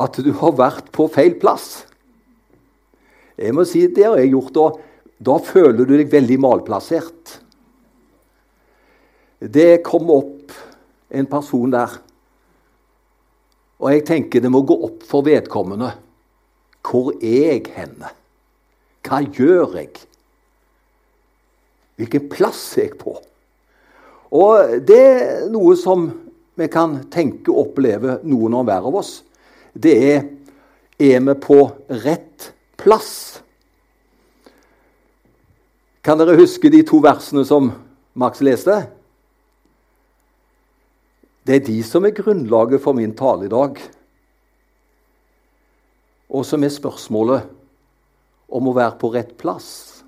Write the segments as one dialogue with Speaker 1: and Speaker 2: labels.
Speaker 1: at du har vært på feil plass. Jeg må si Det har jeg gjort. og da føler du deg veldig malplassert. Det kom opp en person der, og jeg tenker det må gå opp for vedkommende. Hvor er jeg henne? Hva gjør jeg? Hvilken plass er jeg på? Og Det er noe som vi kan tenke og oppleve, noen og hver av oss. Det er er vi på rett plass? Kan dere huske de to versene som Max leste? Det er de som er grunnlaget for min tale i dag. Og som er spørsmålet om å være på rett plass.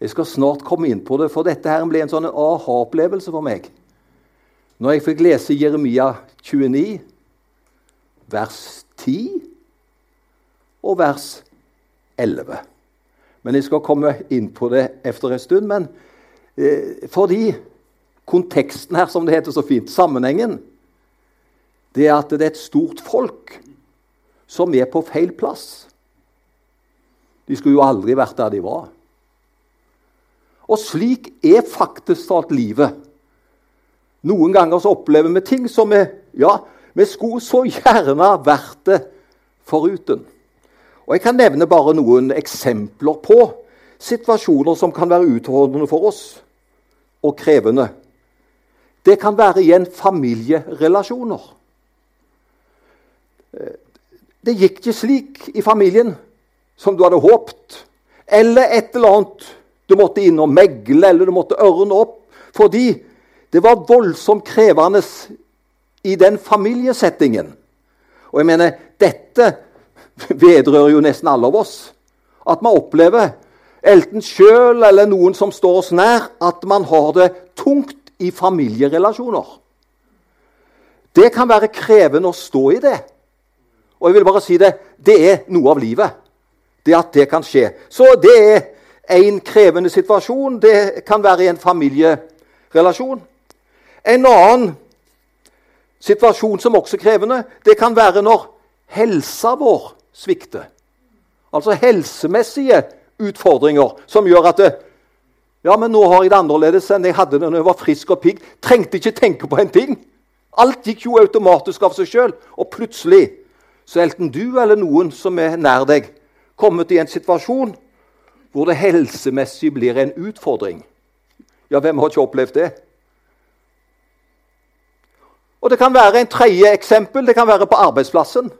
Speaker 1: Jeg skal snart komme inn på det, for dette her ble en sånn aha-opplevelse for meg. Når jeg fikk lese Jeremia 29, vers 10 og vers 11. Men jeg skal komme inn på det etter en stund. Men eh, fordi konteksten her, som det heter så fint, sammenhengen, det er at det er et stort folk som er på feil plass. De skulle jo aldri vært der de var. Og slik er faktisk talt livet. Noen ganger så opplever vi ting som vi ja, vi skulle så gjerne vært det foruten. Og Jeg kan nevne bare noen eksempler på situasjoner som kan være utfordrende for oss og krevende. Det kan være igjen familierelasjoner. Det gikk ikke slik i familien som du hadde håpt. Eller et eller annet du måtte inn og megle, eller du måtte ørne opp. Fordi det var voldsomt krevende i den familiesettingen. Og jeg mener, dette vedrører jo nesten alle av oss. At man opplever, enten sjøl eller noen som står oss nær, at man har det tungt i familierelasjoner. Det kan være krevende å stå i det. Og jeg vil bare si det det er noe av livet. Det at det kan skje. Så det er en krevende situasjon. Det kan være i en familierelasjon. En annen situasjon som også er krevende, det kan være når helsa vår svikter. Altså helsemessige utfordringer som gjør at det, ja, men nå har jeg det annerledes enn jeg hadde det når jeg var frisk og pigg. Trengte ikke tenke på en ting. Alt gikk jo automatisk av seg sjøl. Og plutselig så er enten du eller noen som er nær deg, kommet i en situasjon hvor det helsemessig blir en utfordring. Ja, hvem har ikke opplevd det? Og Det kan være en tredje eksempel. Det kan være på arbeidsplassen.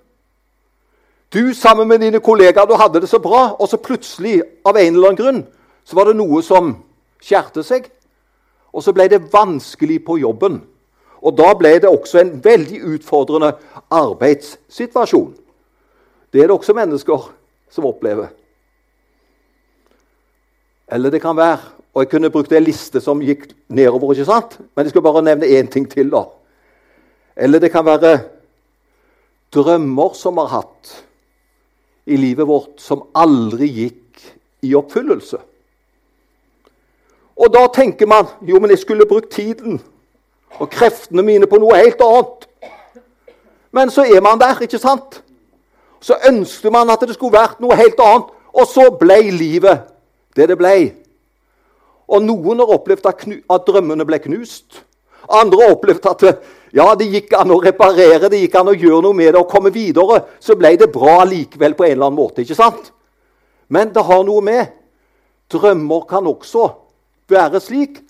Speaker 1: Du sammen med dine kollegaer du hadde det så bra, og så plutselig, av en eller annen grunn, så var det noe som skjærte seg. Og så ble det vanskelig på jobben. Og da ble det også en veldig utfordrende arbeidssituasjon. Det er det også mennesker som opplever. Eller det kan være Og jeg kunne brukt en liste som gikk nedover, ikke sant? men jeg skal bare nevne én ting til. da. Eller det kan være drømmer som har hatt i livet vårt, som aldri gikk i oppfyllelse. Og da tenker man jo, men jeg skulle brukt tiden og kreftene mine på noe helt annet. Men så er man der, ikke sant? Så ønsket man at det skulle vært noe helt annet, og så ble livet det det ble. Og noen har opplevd at, at drømmene ble knust. Andre har opplevd at ja, det gikk an å reparere, det gikk an å gjøre noe med det og komme videre. Så ble det bra likevel på en eller annen måte. ikke sant? Men det har noe med Drømmer kan også være slik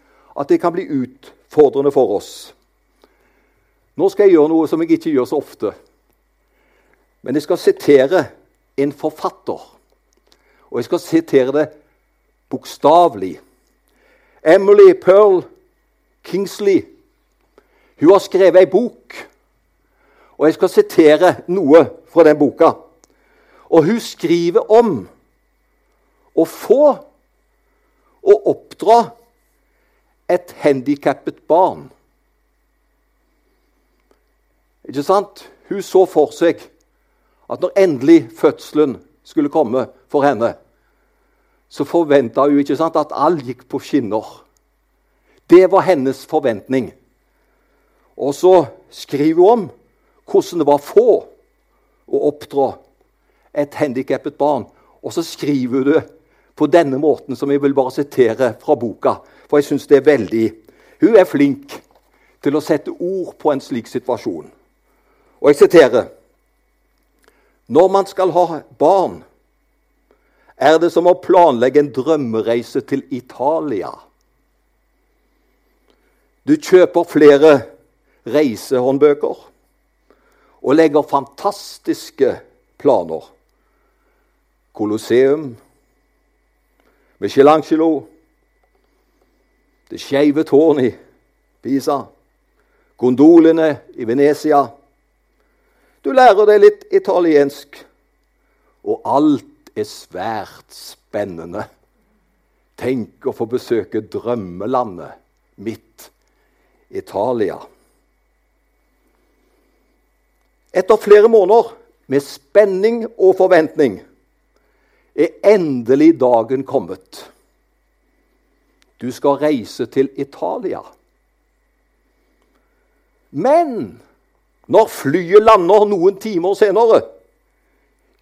Speaker 1: at det kan bli utfordrende for oss. Nå skal jeg gjøre noe som jeg ikke gjør så ofte. Men jeg skal sitere en forfatter. Og jeg skal sitere det bokstavelig. Emily Pearl Kingsley. Hun har skrevet ei bok, og jeg skal sitere noe fra den boka. Og hun skriver om å få og oppdra et handikappet barn. Ikke sant? Hun så for seg at når endelig fødselen skulle komme for henne, så forventa hun ikke sant, at alt gikk på skinner. Det var hennes forventning. Og så skriver hun om hvordan det var få å oppdra et handikappet barn. Og så skriver du på denne måten, som jeg vil bare sitere fra boka. For jeg syns det er veldig Hun er flink til å sette ord på en slik situasjon. Og jeg siterer Når man skal ha barn, er det som å planlegge en drømmereise til Italia. Du kjøper flere reisehåndbøker og legger fantastiske planer. Colosseum, Michelangelo, Det skeive tårn i Pisa, gondolene i Venezia. Du lærer deg litt italiensk, og alt er svært spennende. Tenk å få besøke drømmelandet mitt, Italia. Etter flere måneder med spenning og forventning er endelig dagen kommet. Du skal reise til Italia. Men når flyet lander noen timer senere,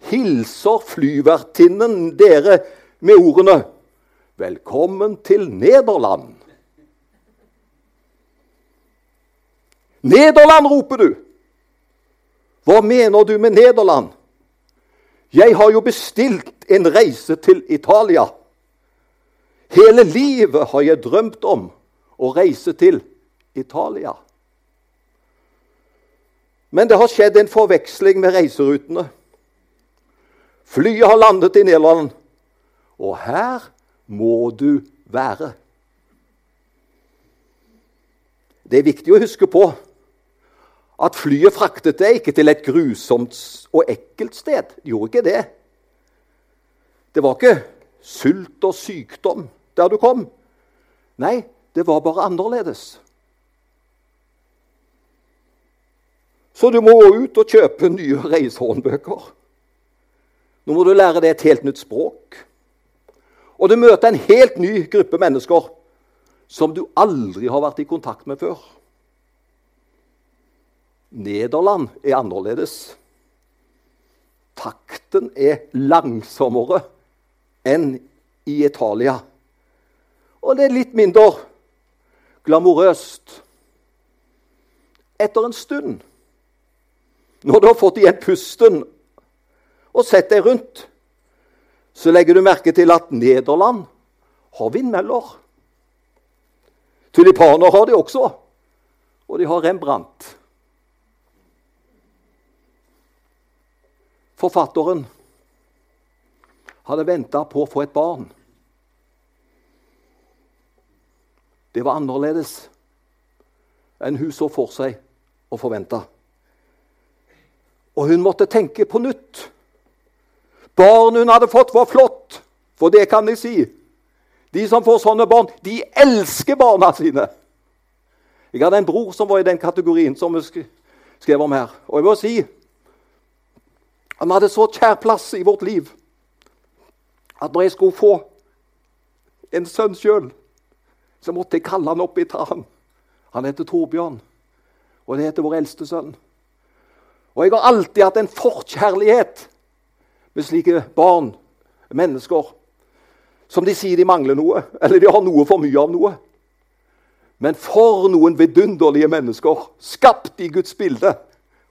Speaker 1: hilser flyvertinnen dere med ordene 'Velkommen til Nederland'. Nederland, roper du. Hva mener du med Nederland? Jeg har jo bestilt en reise til Italia. Hele livet har jeg drømt om å reise til Italia. Men det har skjedd en forveksling med reiserutene. Flyet har landet i Nederland, og her må du være. Det er viktig å huske på at flyet fraktet deg ikke til et grusomt og ekkelt sted. Det gjorde ikke det. Det var ikke sult og sykdom der du kom. Nei, det var bare annerledes. Så du må gå ut og kjøpe nye reisehåndbøker. Nå må du lære deg et helt nytt språk. Og du møter en helt ny gruppe mennesker som du aldri har vært i kontakt med før. Nederland er annerledes. Takten er langsommere enn i Italia. Og det er litt mindre glamorøst. Etter en stund, når du har fått igjen pusten og sett deg rundt, så legger du merke til at Nederland har vindmøller. Tulipaner har de også, og de har Rembrandt. Forfatteren hadde venta på å få et barn. Det var annerledes enn hun så for seg og forventa. Og hun måtte tenke på nytt. Barnet hun hadde fått, var flott, for det kan jeg si. De som får sånne barn, de elsker barna sine. Jeg hadde en bror som var i den kategorien som vi skrev om her. Og jeg må si han hadde så kjær plass i vårt liv at når jeg skulle få en sønn sjøl, så måtte jeg kalle han opp etter han. Han heter Torbjørn, og det heter vår eldste sønn. Og jeg har alltid hatt en forkjærlighet med slike barn, mennesker, som de sier de mangler noe, eller de har noe for mye av noe. Men for noen vidunderlige mennesker, skapt i Guds bilde,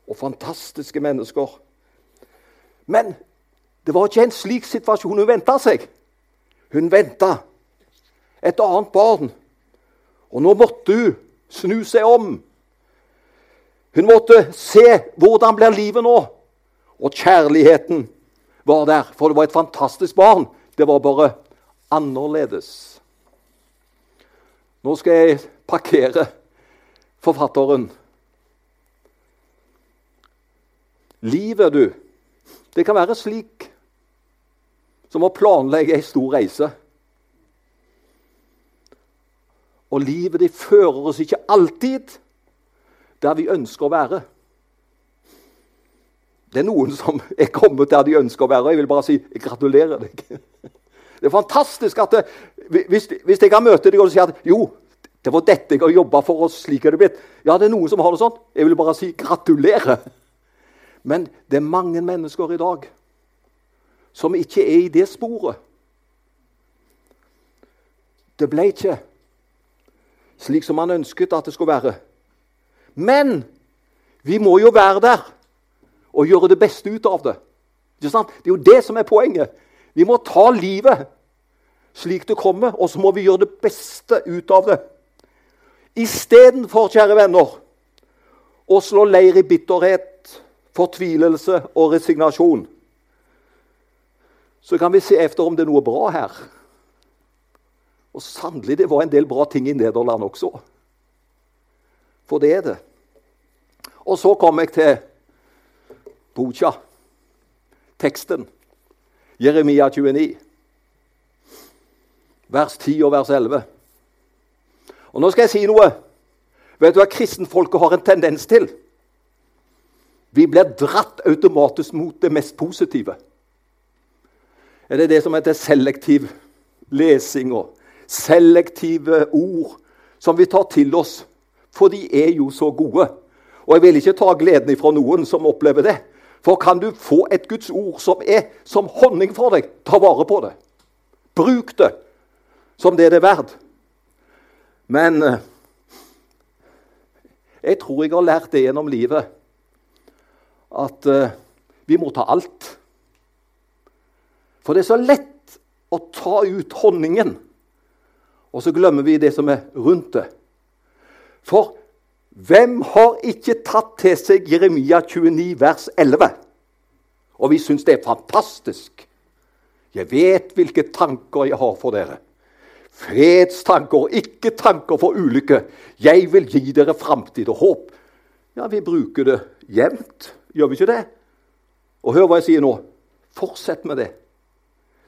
Speaker 1: og fantastiske mennesker. Men det var ikke en slik situasjon hun venta seg. Hun venta et annet barn. Og nå måtte hun snu seg om. Hun måtte se hvordan blir livet nå. Og kjærligheten var der, for det var et fantastisk barn. Det var bare annerledes. Nå skal jeg parkere forfatteren. Livet, du det kan være slik som å planlegge ei stor reise. Og livet de fører oss ikke alltid der vi ønsker å være. Det er noen som er kommet der de ønsker å være. og Jeg vil bare si gratulerer deg. Det er fantastisk at det, hvis, hvis, jeg kan møte deg og si at jo, det var dette jeg har jobba for, og slik er det blitt Ja, det er noen som har det sånn. Jeg vil bare si gratulerer. Men det er mange mennesker i dag som ikke er i det sporet. Det ble ikke slik som man ønsket at det skulle være. Men vi må jo være der og gjøre det beste ut av det. Det er jo det som er poenget. Vi må ta livet slik det kommer, og så må vi gjøre det beste ut av det. Istedenfor, kjære venner, å slå leir i bitterhet, fortvilelse og resignasjon, så kan vi se efter om det er noe bra her. Og sannelig, det var en del bra ting i Nederland også. For det er det. Og så kom jeg til Bocha, teksten. Jeremia 29, vers 10 og vers 11. Og Nå skal jeg si noe. Vet du hva kristenfolket har en tendens til? Vi blir dratt automatisk mot det mest positive. Er det det som heter selektiv lesing og selektive ord som vi tar til oss? For de er jo så gode. Og jeg vil ikke ta gleden ifra noen som opplever det. For kan du få et Guds ord som er som honning for deg, ta vare på det. Bruk det som det det er verdt. Men eh, jeg tror jeg har lært det gjennom livet at uh, vi må ta alt. For det er så lett å ta ut honningen, og så glemmer vi det som er rundt det. For hvem har ikke tatt til seg Jeremia 29, vers 11? Og vi syns det er fantastisk. Jeg vet hvilke tanker jeg har for dere. Fredstanker, ikke tanker for ulykke. Jeg vil gi dere framtid og håp. Ja, vi bruker det jevnt, gjør vi ikke det? Og hør hva jeg sier nå. Fortsett med det.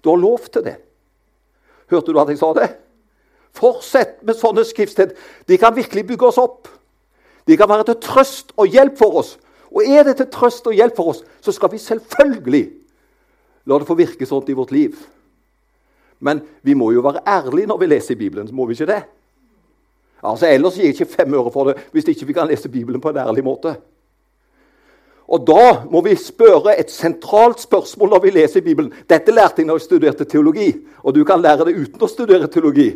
Speaker 1: Du har lov til det. Hørte du at jeg sa det? Fortsett med sånne skriftsted. De kan virkelig bygge oss opp. De kan være til trøst og hjelp for oss. Og er det til trøst og hjelp for oss, så skal vi selvfølgelig la det få virke sånn i vårt liv. Men vi må jo være ærlige når vi leser i Bibelen. må vi ikke det? Altså, Ellers gir jeg ikke fem øre for det hvis ikke vi kan lese Bibelen på en ærlig måte. Og Da må vi spørre et sentralt spørsmål når vi leser i Bibelen. Dette lærte jeg når jeg studerte teologi, og du kan lære det uten å studere teologi.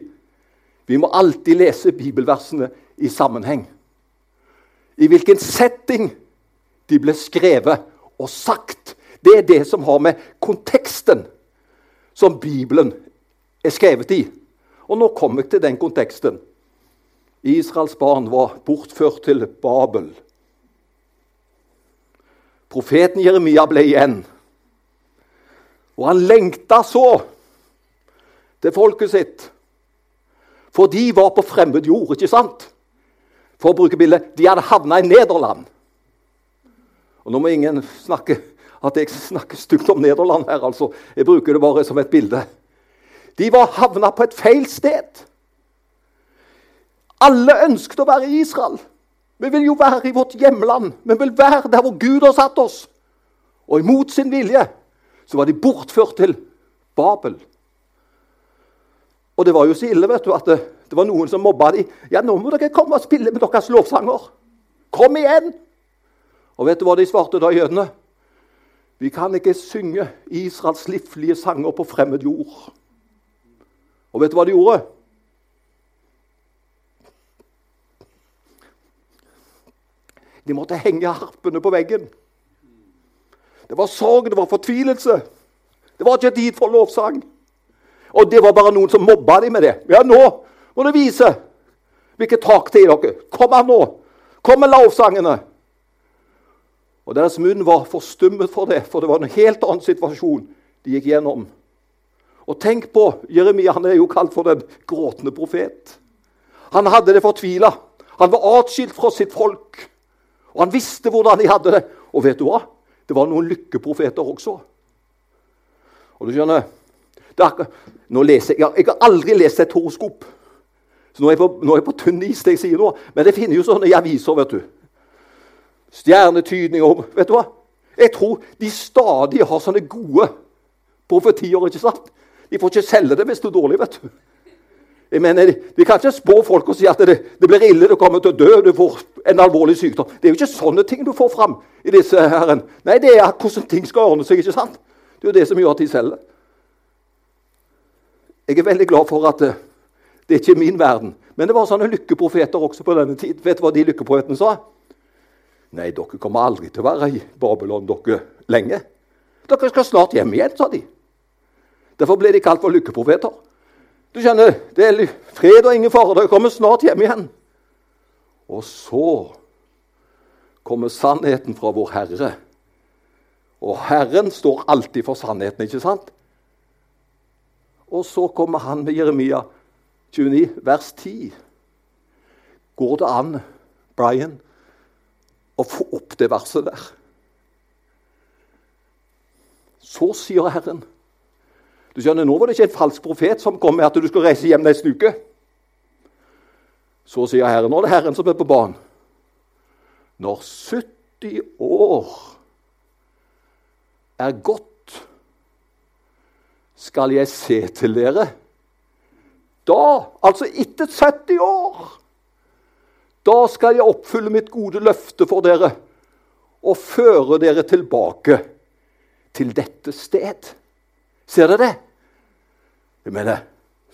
Speaker 1: Vi må alltid lese bibelversene i sammenheng. I hvilken setting de ble skrevet og sagt. Det er det som har med konteksten som Bibelen er skrevet i. Og nå kommer jeg til den konteksten. Israels barn var bortført til Babel. Profeten Jeremia ble igjen. Og han lengta så til folket sitt. For de var på fremmed jord, ikke sant? For å bruke bildet de hadde havna i Nederland. Og Nå må ingen snakke at jeg snakker stygt om Nederland her. altså. Jeg bruker det bare som et bilde. De var havna på et feil sted. Alle ønsket å være i Israel. Vi vil jo være i vårt hjemland. Vi vil være der hvor Gud har satt oss. Og imot sin vilje så var de bortført til Babel. Og det var jo så ille vet du, at det, det var noen som mobba dem. Ja, nå må dere komme og spille med deres lovsanger. Kom igjen! Og vet du hva de svarte da, jødene? Vi kan ikke synge Israels livlige sanger på fremmed jord. Og vet du hva de gjorde? De måtte henge harpene på veggen. Det var sorg, det var fortvilelse. Det var ikke tid for lovsang. Og det var bare noen som mobba dem med det. Ja, nå må du vise hvilket tak det er dere. Kom her nå! Kom med lovsangene! Og Deres munn var forstummet for det, for det var en helt annen situasjon de gikk gjennom. Og tenk på Jeremia, han er jo kalt for den gråtende profet. Han hadde det fortvila. Han var atskilt fra sitt folk. Og han visste hvordan de hadde det. Og vet du hva? Det var noen lykkeprofeter også. Og du skjønner, er, nå leser, jeg, jeg, har aldri lest et horoskop, så nå er, jeg på, nå er jeg på tynn is. det jeg sier nå. Men det finner jo sånne i aviser. vet du. Stjernetydning og Vet du hva? Jeg tror de stadig har sånne gode profetier. ikke sant? De får ikke selge det hvis det er dårlig. vet du. Jeg mener, Vi kan ikke spå folk og si at det, det blir ille, du kommer til å dø, du får en alvorlig sykdom. Det er jo ikke sånne ting du får fram i disse herren. Nei, det er hvordan ting skal ordne seg. ikke sant? Det er jo det som gjør at de selger. Jeg er veldig glad for at det, det er ikke min verden. Men det var sånne lykkeprofeter også på denne tid. Vet du hva de lykkeprofetene sa? Nei, dere kommer aldri til å være i Babylon dere lenge. Dere skal snart hjem igjen, sa de. Derfor ble de kalt for lykkeprofeter. Du skjønner, Det er fred og ingen fare. Dere kommer snart hjem igjen. Og så kommer sannheten fra vår Herre. Og Herren står alltid for sannheten, ikke sant? Og så kommer han med Jeremia 29, vers 10. Går det an, Brian, å få opp det verset der? Så sier Herren du skjønner, Nå var det ikke en falsk profet som kom med at du skulle reise hjem neste uke. Så sier Herren, nå er det Herren som er på banen. Når 70 år er gått, skal jeg se til dere. Da, altså etter 70 år, da skal jeg oppfylle mitt gode løfte for dere og føre dere tilbake til dette sted. Ser dere det? Jeg mener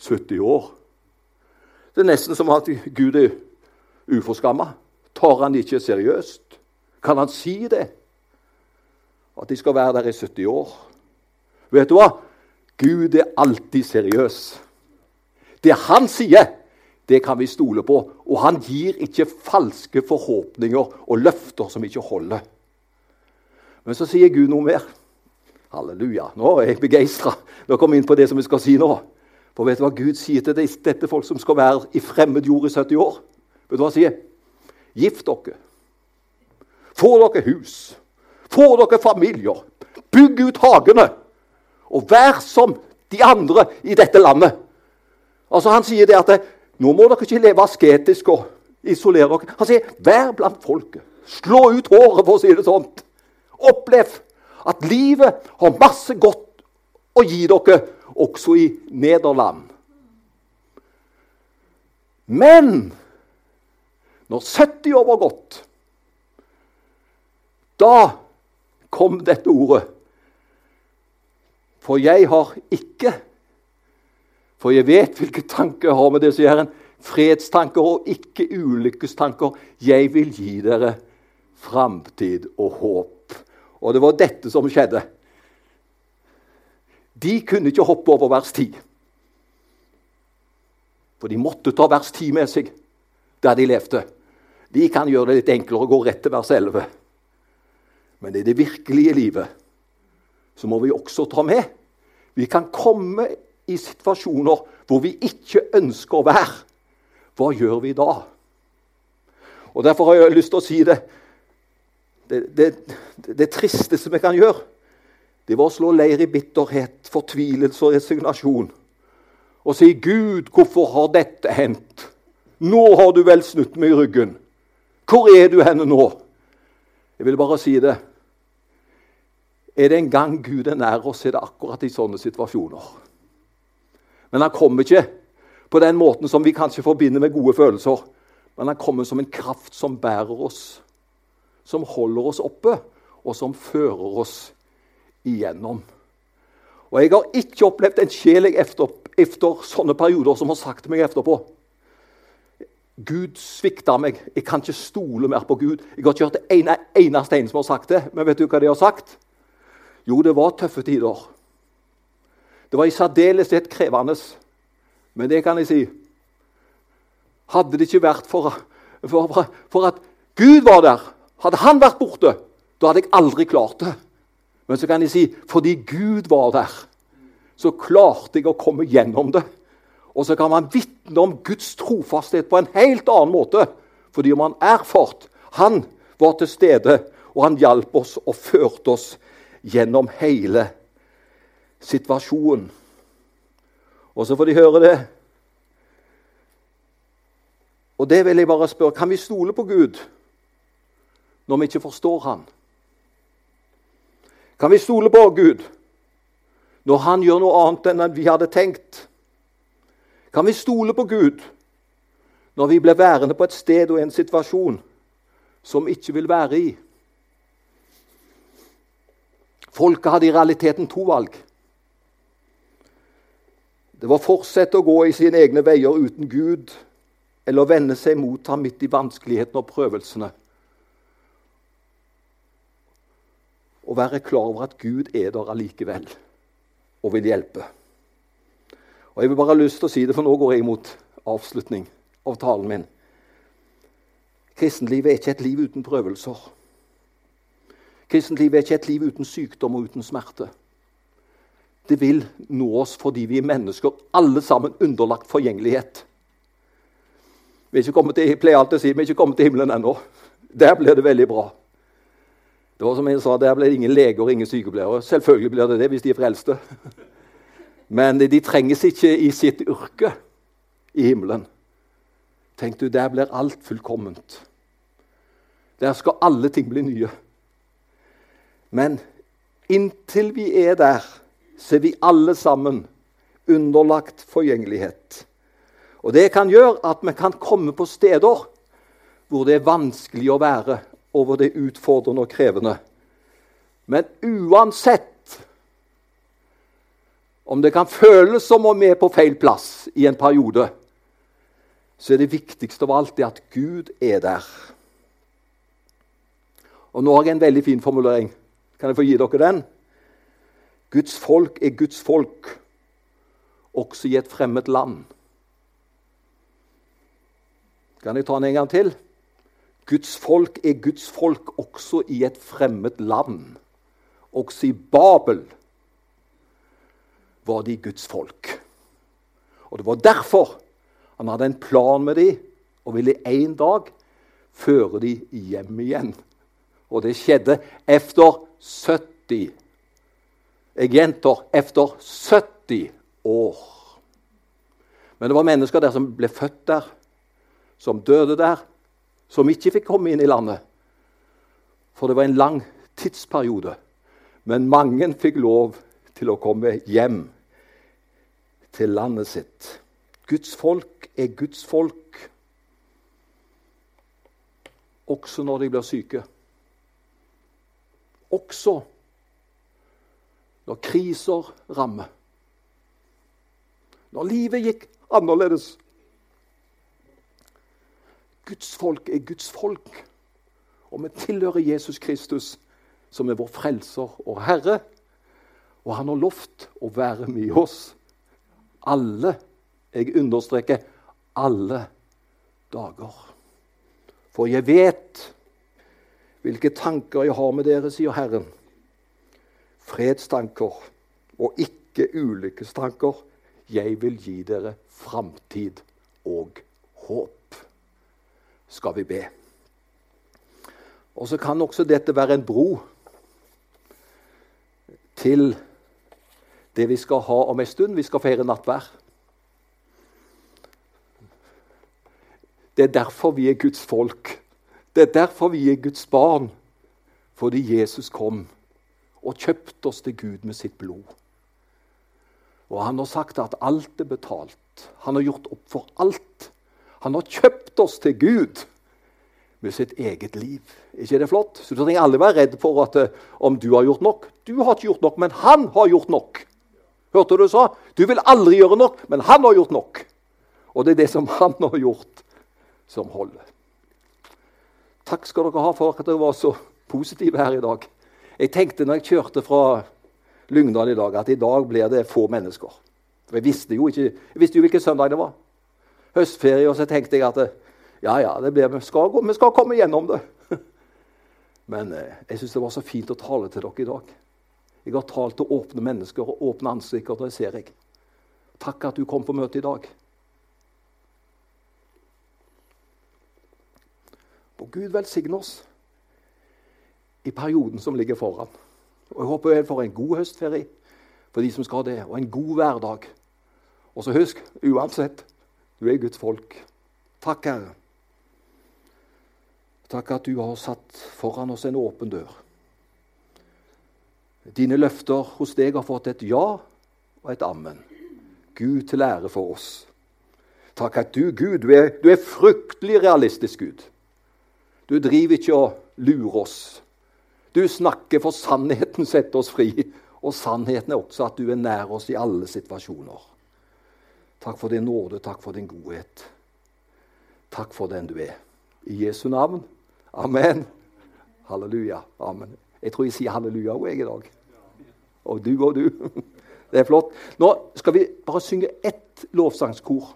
Speaker 1: 70 år. Det er nesten som at Gud er uforskamma. Tar han ikke seriøst? Kan han si det? At de skal være der i 70 år? Vet du hva? Gud er alltid seriøs. Det han sier, det kan vi stole på. Og han gir ikke falske forhåpninger og løfter som ikke holder. Men så sier Gud noe mer. Halleluja. Nå er jeg begeistra. Nå kommer vi inn på det som vi skal si nå. For vet du hva Gud sier til dette folk som skal være i fremmed jord i 70 år? Vet du hva han sier? Gift dere. Få dere hus. Få dere familier. Bygg ut hagene. Og vær som de andre i dette landet. Altså Han sier det at nå må dere ikke leve asketisk og isolere dere. Han sier vær blant folket. Slå ut håret, for å si det sånn. Opplev at livet har masse godt å gi dere også i Nederland. Men når 70 år var gått, da kom dette ordet. For jeg har ikke For jeg vet hvilke tanker jeg har med det, sier Herren. Fredstanker og ikke ulykkestanker. Jeg vil gi dere framtid og håp. Og det var dette som skjedde. De kunne ikke hoppe over vers 10. For de måtte ta vers 10 med seg der de levde. De kan gjøre det litt enklere å gå rett til vers 11. Men i det virkelige livet så må vi også ta med. Vi kan komme i situasjoner hvor vi ikke ønsker å være. Hva gjør vi da? Og Derfor har jeg lyst til å si det det, det, det tristeste vi kan gjøre, det var å slå leir i bitterhet, fortvilelse og resignasjon. Og si 'Gud, hvorfor har dette hendt?' 'Nå har du vel snudd meg i ryggen.' 'Hvor er du henne nå?' Jeg vil bare si det. Er det en gang Gud er nær oss, er det akkurat i sånne situasjoner. Men han kommer ikke på den måten som vi kanskje forbinder med gode følelser. Men han kommer som en kraft som bærer oss som holder oss oppe, og som fører oss igjennom. Og Jeg har ikke opplevd en sjel jeg efter, efter sånne perioder som har sagt meg etterpå Gud svikta meg. Jeg kan ikke stole mer på Gud. Jeg har ikke hørt det ene, eneste en som har sagt det. Men vet du hva de har sagt? Jo, det var tøffe tider. Det var i særdeleshet krevende. Men det kan jeg si Hadde det ikke vært for, for, for at Gud var der, hadde han vært borte, da hadde jeg aldri klart det. Men så kan jeg si fordi Gud var der, så klarte jeg å komme gjennom det. Og så kan man vitne om Guds trofasthet på en helt annen måte. Fordi man har erfart Han var til stede, og han hjalp oss og førte oss gjennom hele situasjonen. Og så får de høre det. Og det vil jeg bare spørre Kan vi stole på Gud? Når vi ikke forstår Han? Kan vi stole på Gud når Han gjør noe annet enn vi hadde tenkt? Kan vi stole på Gud når vi blir værende på et sted og en situasjon som vi ikke vil være i? Folket hadde i realiteten to valg. Det var å fortsette å gå i sine egne veier uten Gud, eller vende seg mot ham midt i vanskelighetene og prøvelsene. Og være klar over at Gud er der allikevel og vil hjelpe. Og Jeg vil bare ha lyst til å si det, for nå går jeg mot avslutning av talen min. Kristenlivet er ikke et liv uten prøvelser. Kristenlivet er ikke et liv uten sykdom og uten smerte. Det vil nå oss fordi vi er mennesker, alle sammen underlagt forgjengelighet. Vi er ikke kommet til, jeg pleier alltid å si vi er ikke kommet til himmelen ennå. Der blir det veldig bra. Det var som jeg sa, Der blir det ingen leger og ingen sykepleiere. Selvfølgelig blir det det hvis de er frelste. Men de trenges ikke i sitt yrke i himmelen. Tenk du, Der blir alt fullkomment. Der skal alle ting bli nye. Men inntil vi er der, så er vi alle sammen underlagt forgjengelighet. Og Det kan gjøre at vi kan komme på steder hvor det er vanskelig å være, og hvor det utfordrende og krevende. Men uansett om det kan føles som om vi er på feil plass i en periode, så er det viktigste av alt det at Gud er der. Og Nå har jeg en veldig fin formulering. Kan jeg få gi dere den? Guds folk er Guds folk, også i et fremmed land. Kan jeg ta den en gang til? Guds folk er Guds folk også i et fremmed land. Også i Babel var de Guds folk. Og Det var derfor han hadde en plan med dem og ville en dag føre dem hjem igjen. Og det skjedde etter 70 Jeg gjentar efter 70 år. Men det var mennesker der som ble født der, som døde der, som ikke fikk komme inn i landet. For det var en lang tidsperiode. Men mange fikk lov til å komme hjem til landet sitt. Guds folk er Guds folk også når de blir syke. Også når kriser rammer. Når livet gikk annerledes. Guds folk er Guds folk, og vi tilhører Jesus Kristus, som er vår frelser og Herre. Og han har lovt å være med oss alle jeg understreker alle dager. For jeg vet hvilke tanker jeg har med dere, sier Herren. Fredstanker og ikke ulykkestanker. Jeg vil gi dere framtid og håp. Skal vi be. Og så kan også dette være en bro til det vi skal ha om en stund. Vi skal feire nattvær. Det er derfor vi er Guds folk. Det er derfor vi er Guds barn. Fordi Jesus kom og kjøpte oss til Gud med sitt blod. Og han har sagt at alt er betalt. Han har gjort opp for alt. Han har kjøpt oss til Gud med sitt eget liv. ikke det flott? Så Du trenger aldri være redd for at, eh, om du har gjort nok. Du har ikke gjort nok, men han har gjort nok. Hørte du sa? Du vil aldri gjøre nok, men han har gjort nok. Og det er det som han har gjort som holder. Takk skal dere ha for at dere var så positive her i dag. Jeg tenkte når jeg kjørte fra Lyngdal i dag, at i dag blir det få mennesker. For Jeg visste jo ikke jeg visste jo hvilken søndag det var. Høstferie. Og så tenkte jeg at ja, ja, det blir, vi, skal, vi skal komme gjennom det. Men eh, jeg syns det var så fint å tale til dere i dag. Jeg har talt til åpne mennesker og åpne ansikter. Det ser jeg. Takk at du kom på møtet i dag. Og Gud velsigne oss i perioden som ligger foran. Og Jeg håper jeg får en god høstferie for de som skal det, og en god hverdag. Og så husk, uansett, du er Guds folk. Takk, Herre. Takk at du har satt foran oss en åpen dør. Dine løfter hos deg har fått et ja og et amen. Gud til ære for oss. Takk at du, Gud, du er, du er fryktelig realistisk, Gud. Du driver ikke og lurer oss. Du snakker for sannheten setter oss fri. Og sannheten er også at du er nær oss i alle situasjoner. Takk for din nåde, takk for din godhet. Takk for den du er. I Jesu navn. Amen. Halleluja. Amen. Jeg tror jeg sier halleluja òg, jeg, i dag. Og du og du. Det er flott. Nå skal vi bare synge ett lovsangskor.